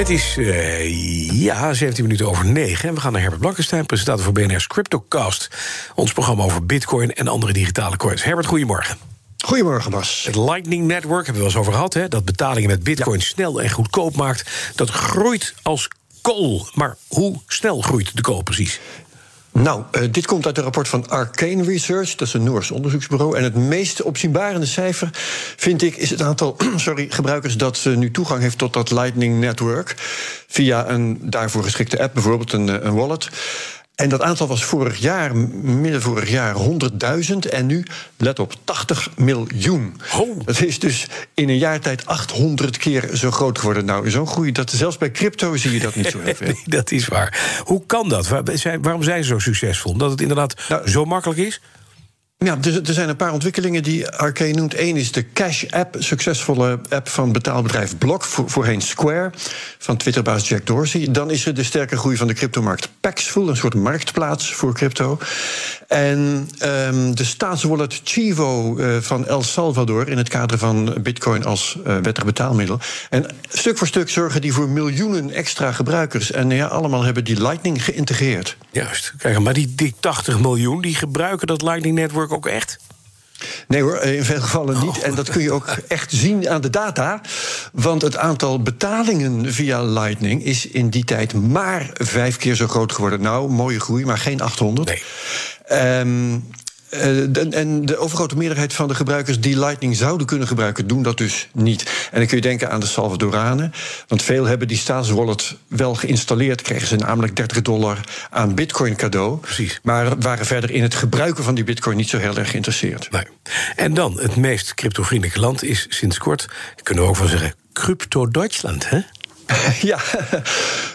Het is uh, ja, 17 minuten over 9 en we gaan naar Herbert Blankenstein, presentator voor BNR's CryptoCast. Ons programma over bitcoin en andere digitale coins. Herbert, goedemorgen. Goedemorgen, Bas. Het Lightning Network hebben we wel eens over gehad, hè, dat betalingen met bitcoin snel en goedkoop maakt. Dat groeit als kool. Maar hoe snel groeit de kool precies? Nou, uh, dit komt uit een rapport van Arcane Research, dat is een Noors onderzoeksbureau. En het meest opzienbarende cijfer, vind ik, is het aantal sorry, gebruikers dat nu toegang heeft tot dat Lightning Network. Via een daarvoor geschikte app, bijvoorbeeld een, een wallet. En dat aantal was vorig jaar, midden vorig jaar, 100.000. En nu, let op, 80 miljoen. Oh. Dat is dus in een jaar tijd 800 keer zo groot geworden. Nou, zo'n groei, dat, zelfs bij crypto zie je dat niet zo heel veel. nee, dat is waar. Hoe kan dat? Waarom zijn ze zo succesvol? Dat het inderdaad nou, zo makkelijk is? Ja, er, er zijn een paar ontwikkelingen die Arcane noemt. Eén is de Cash App, succesvolle app van betaalbedrijf Block, voorheen Square, van Twitterbaas Jack Dorsey. Dan is er de sterke groei van de cryptomarkt Paxful, een soort marktplaats voor crypto. En um, de staatswallet Chivo uh, van El Salvador in het kader van Bitcoin als uh, wettig betaalmiddel. En stuk voor stuk zorgen die voor miljoenen extra gebruikers. En ja, allemaal hebben die Lightning geïntegreerd. Juist. Kijk, maar die, die 80 miljoen die gebruiken dat Lightning Network ook echt? Nee hoor, in veel gevallen niet. En dat kun je ook echt zien aan de data. Want het aantal betalingen via Lightning is in die tijd maar vijf keer zo groot geworden. Nou, mooie groei, maar geen 800. Nee. Um, uh, en de overgrote meerderheid van de gebruikers die Lightning zouden kunnen gebruiken, doen dat dus niet. En dan kun je denken aan de Salvadoranen. Want veel hebben die staatswallet wel geïnstalleerd. Kregen ze namelijk 30 dollar aan Bitcoin cadeau. Precies. Maar waren verder in het gebruiken van die Bitcoin niet zo heel erg geïnteresseerd. Nee. En dan, het meest cryptovriendelijke land is sinds kort, kunnen we ook wel zeggen, Crypto Duitsland, hè? Ja,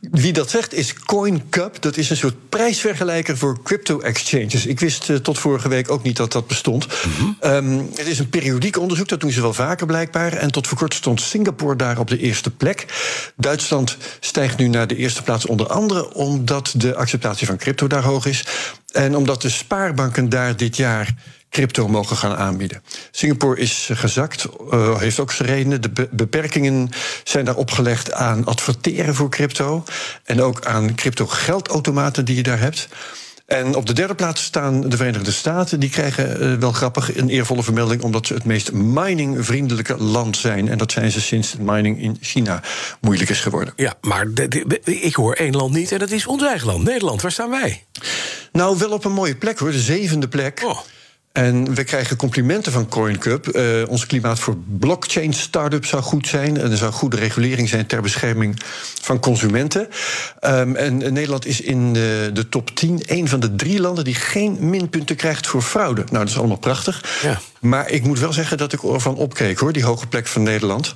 wie dat zegt is CoinCup. Dat is een soort prijsvergelijker voor crypto-exchanges. Ik wist uh, tot vorige week ook niet dat dat bestond. Mm -hmm. um, het is een periodiek onderzoek, dat doen ze wel vaker blijkbaar. En tot voor kort stond Singapore daar op de eerste plek. Duitsland stijgt nu naar de eerste plaats onder andere... omdat de acceptatie van crypto daar hoog is. En omdat de spaarbanken daar dit jaar crypto mogen gaan aanbieden. Singapore is gezakt, uh, heeft ook zijn redenen. De be beperkingen zijn daar opgelegd aan adverteren voor crypto... en ook aan crypto-geldautomaten die je daar hebt... En op de derde plaats staan de Verenigde Staten. Die krijgen uh, wel grappig een eervolle vermelding... omdat ze het meest miningvriendelijke land zijn. En dat zijn ze sinds mining in China moeilijk is geworden. Ja, maar de, de, ik hoor één land niet en dat is ons eigen land, Nederland. Waar staan wij? Nou, wel op een mooie plek hoor, de zevende plek. Oh. En we krijgen complimenten van CoinCup. Uh, ons klimaat voor blockchain startups zou goed zijn. En er zou goede regulering zijn ter bescherming van consumenten. Um, en Nederland is in de, de, top 10 een van de drie landen die geen minpunten krijgt voor fraude. Nou, dat is allemaal prachtig. Ja. Maar ik moet wel zeggen dat ik ervan opkeek hoor, die hoge plek van Nederland.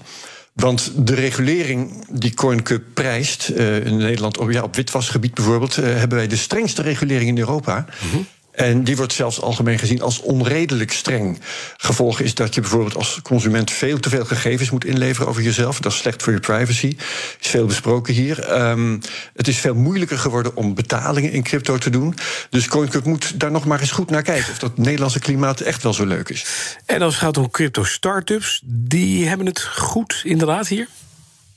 Want de regulering die CoinCup prijst, uh, in Nederland op, ja, op witwasgebied bijvoorbeeld, uh, hebben wij de strengste regulering in Europa. Mm -hmm. En die wordt zelfs algemeen gezien als onredelijk streng. Gevolg is dat je bijvoorbeeld als consument veel te veel gegevens moet inleveren over jezelf. Dat is slecht voor je privacy. Is veel besproken hier. Um, het is veel moeilijker geworden om betalingen in crypto te doen. Dus CoinCup moet daar nog maar eens goed naar kijken. Of dat Nederlandse klimaat echt wel zo leuk is. En als het gaat om crypto-startups, die hebben het goed inderdaad hier?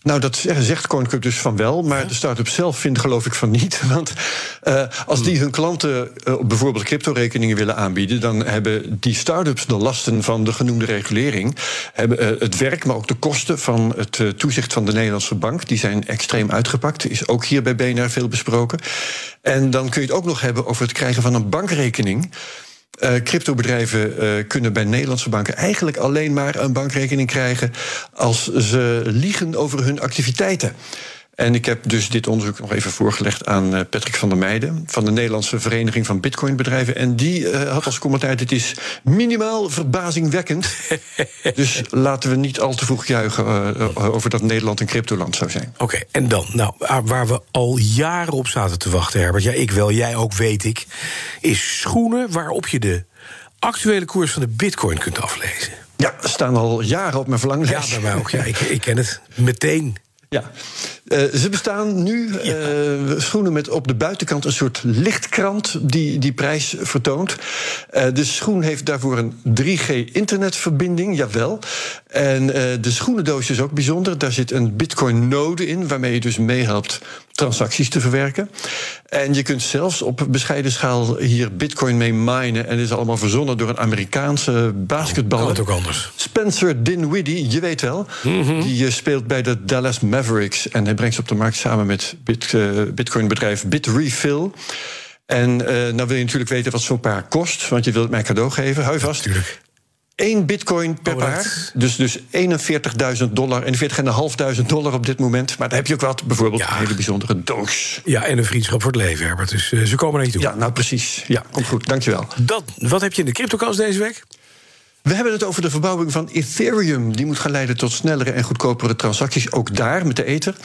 Nou, dat zegt CoinCup dus van wel, maar ja. de start-ups zelf vinden geloof ik van niet. Want uh, als die hun klanten uh, bijvoorbeeld crypto-rekeningen willen aanbieden, dan hebben die start-ups de lasten van de genoemde regulering, hebben uh, het werk, maar ook de kosten van het toezicht van de Nederlandse bank, die zijn extreem uitgepakt. Is ook hier bij BNR veel besproken. En dan kun je het ook nog hebben over het krijgen van een bankrekening. Uh, cryptobedrijven uh, kunnen bij Nederlandse banken eigenlijk alleen maar een bankrekening krijgen als ze liegen over hun activiteiten. En ik heb dus dit onderzoek nog even voorgelegd aan eh, Patrick van der Meijden... van de Nederlandse Vereniging van Bitcoinbedrijven. En die uh, had als commentaar, dit is minimaal verbazingwekkend. dus laten we niet al te vroeg juichen uh, over dat Nederland een cryptoland zou zijn. Oké, okay, en dan, nou, waar we al jaren op zaten te wachten, Herbert... ja, ik wel, jij ook, weet ik... is schoenen waarop je de actuele koers van de bitcoin kunt aflezen. Ja, staan al jaren op mijn verlanglijst. Ja, bij mij ook. Ja, ik, ik ken het meteen. Ja, uh, ze bestaan nu. Uh, schoenen met op de buitenkant een soort lichtkrant die die prijs vertoont. Uh, de schoen heeft daarvoor een 3G-internetverbinding, jawel. En de schoenendoos is ook bijzonder. Daar zit een Bitcoin-node in, waarmee je dus meehelpt transacties te verwerken. En je kunt zelfs op bescheiden schaal hier Bitcoin mee minen. En dit is allemaal verzonnen door een Amerikaanse basketballer. Oh, kan het ook anders. Spencer Dinwiddie, je weet wel. Mm -hmm. Die speelt bij de Dallas Mavericks. En hij brengt ze op de markt samen met Bit, uh, Bitcoin-bedrijf Bitrefill. En uh, nou wil je natuurlijk weten wat zo'n paar kost, want je wilt het mij cadeau geven. Hou vast. Tuurlijk. 1 bitcoin per oh, paar. Dus, dus 41.000 dollar, 41.500 dollar op dit moment. Maar dan heb je ook wat, bijvoorbeeld ja. een hele bijzondere doos. Ja, en een vriendschap voor het leven, Herbert. Dus uh, ze komen naar je toe. Ja, nou precies. Ja, komt goed. Dankjewel. Dat, wat heb je in de cryptocast deze week? We hebben het over de verbouwing van Ethereum. Die moet gaan leiden tot snellere en goedkopere transacties, ook daar met de Ether.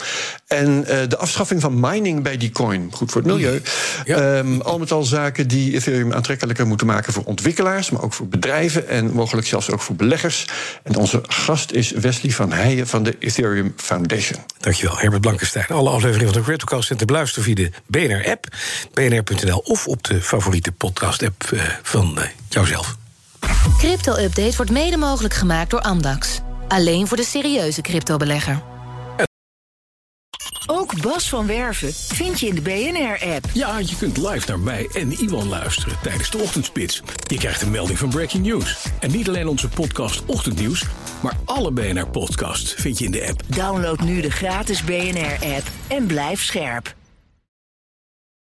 En uh, de afschaffing van mining bij die coin, goed voor het milieu. Ja. Um, al met al zaken die Ethereum aantrekkelijker moeten maken voor ontwikkelaars, maar ook voor bedrijven en mogelijk zelfs ook voor beleggers. En onze gast is Wesley van Heijen van de Ethereum Foundation. Dankjewel, Herbert Blankenstein. Alle afleveringen van de CryptoCast zijn te beluisteren via de BNR-app, bnr.nl of op de favoriete podcast-app uh, van uh, jouzelf. Crypto-update wordt mede mogelijk gemaakt door Amdax. Alleen voor de serieuze cryptobelegger. Ook Bas van Werven vind je in de BNR-app. Ja, je kunt live naar mij en Iwan luisteren tijdens de ochtendspits. Je krijgt een melding van Breaking News. En niet alleen onze podcast Ochtendnieuws, maar alle BNR-podcasts vind je in de app. Download nu de gratis BNR-app en blijf scherp.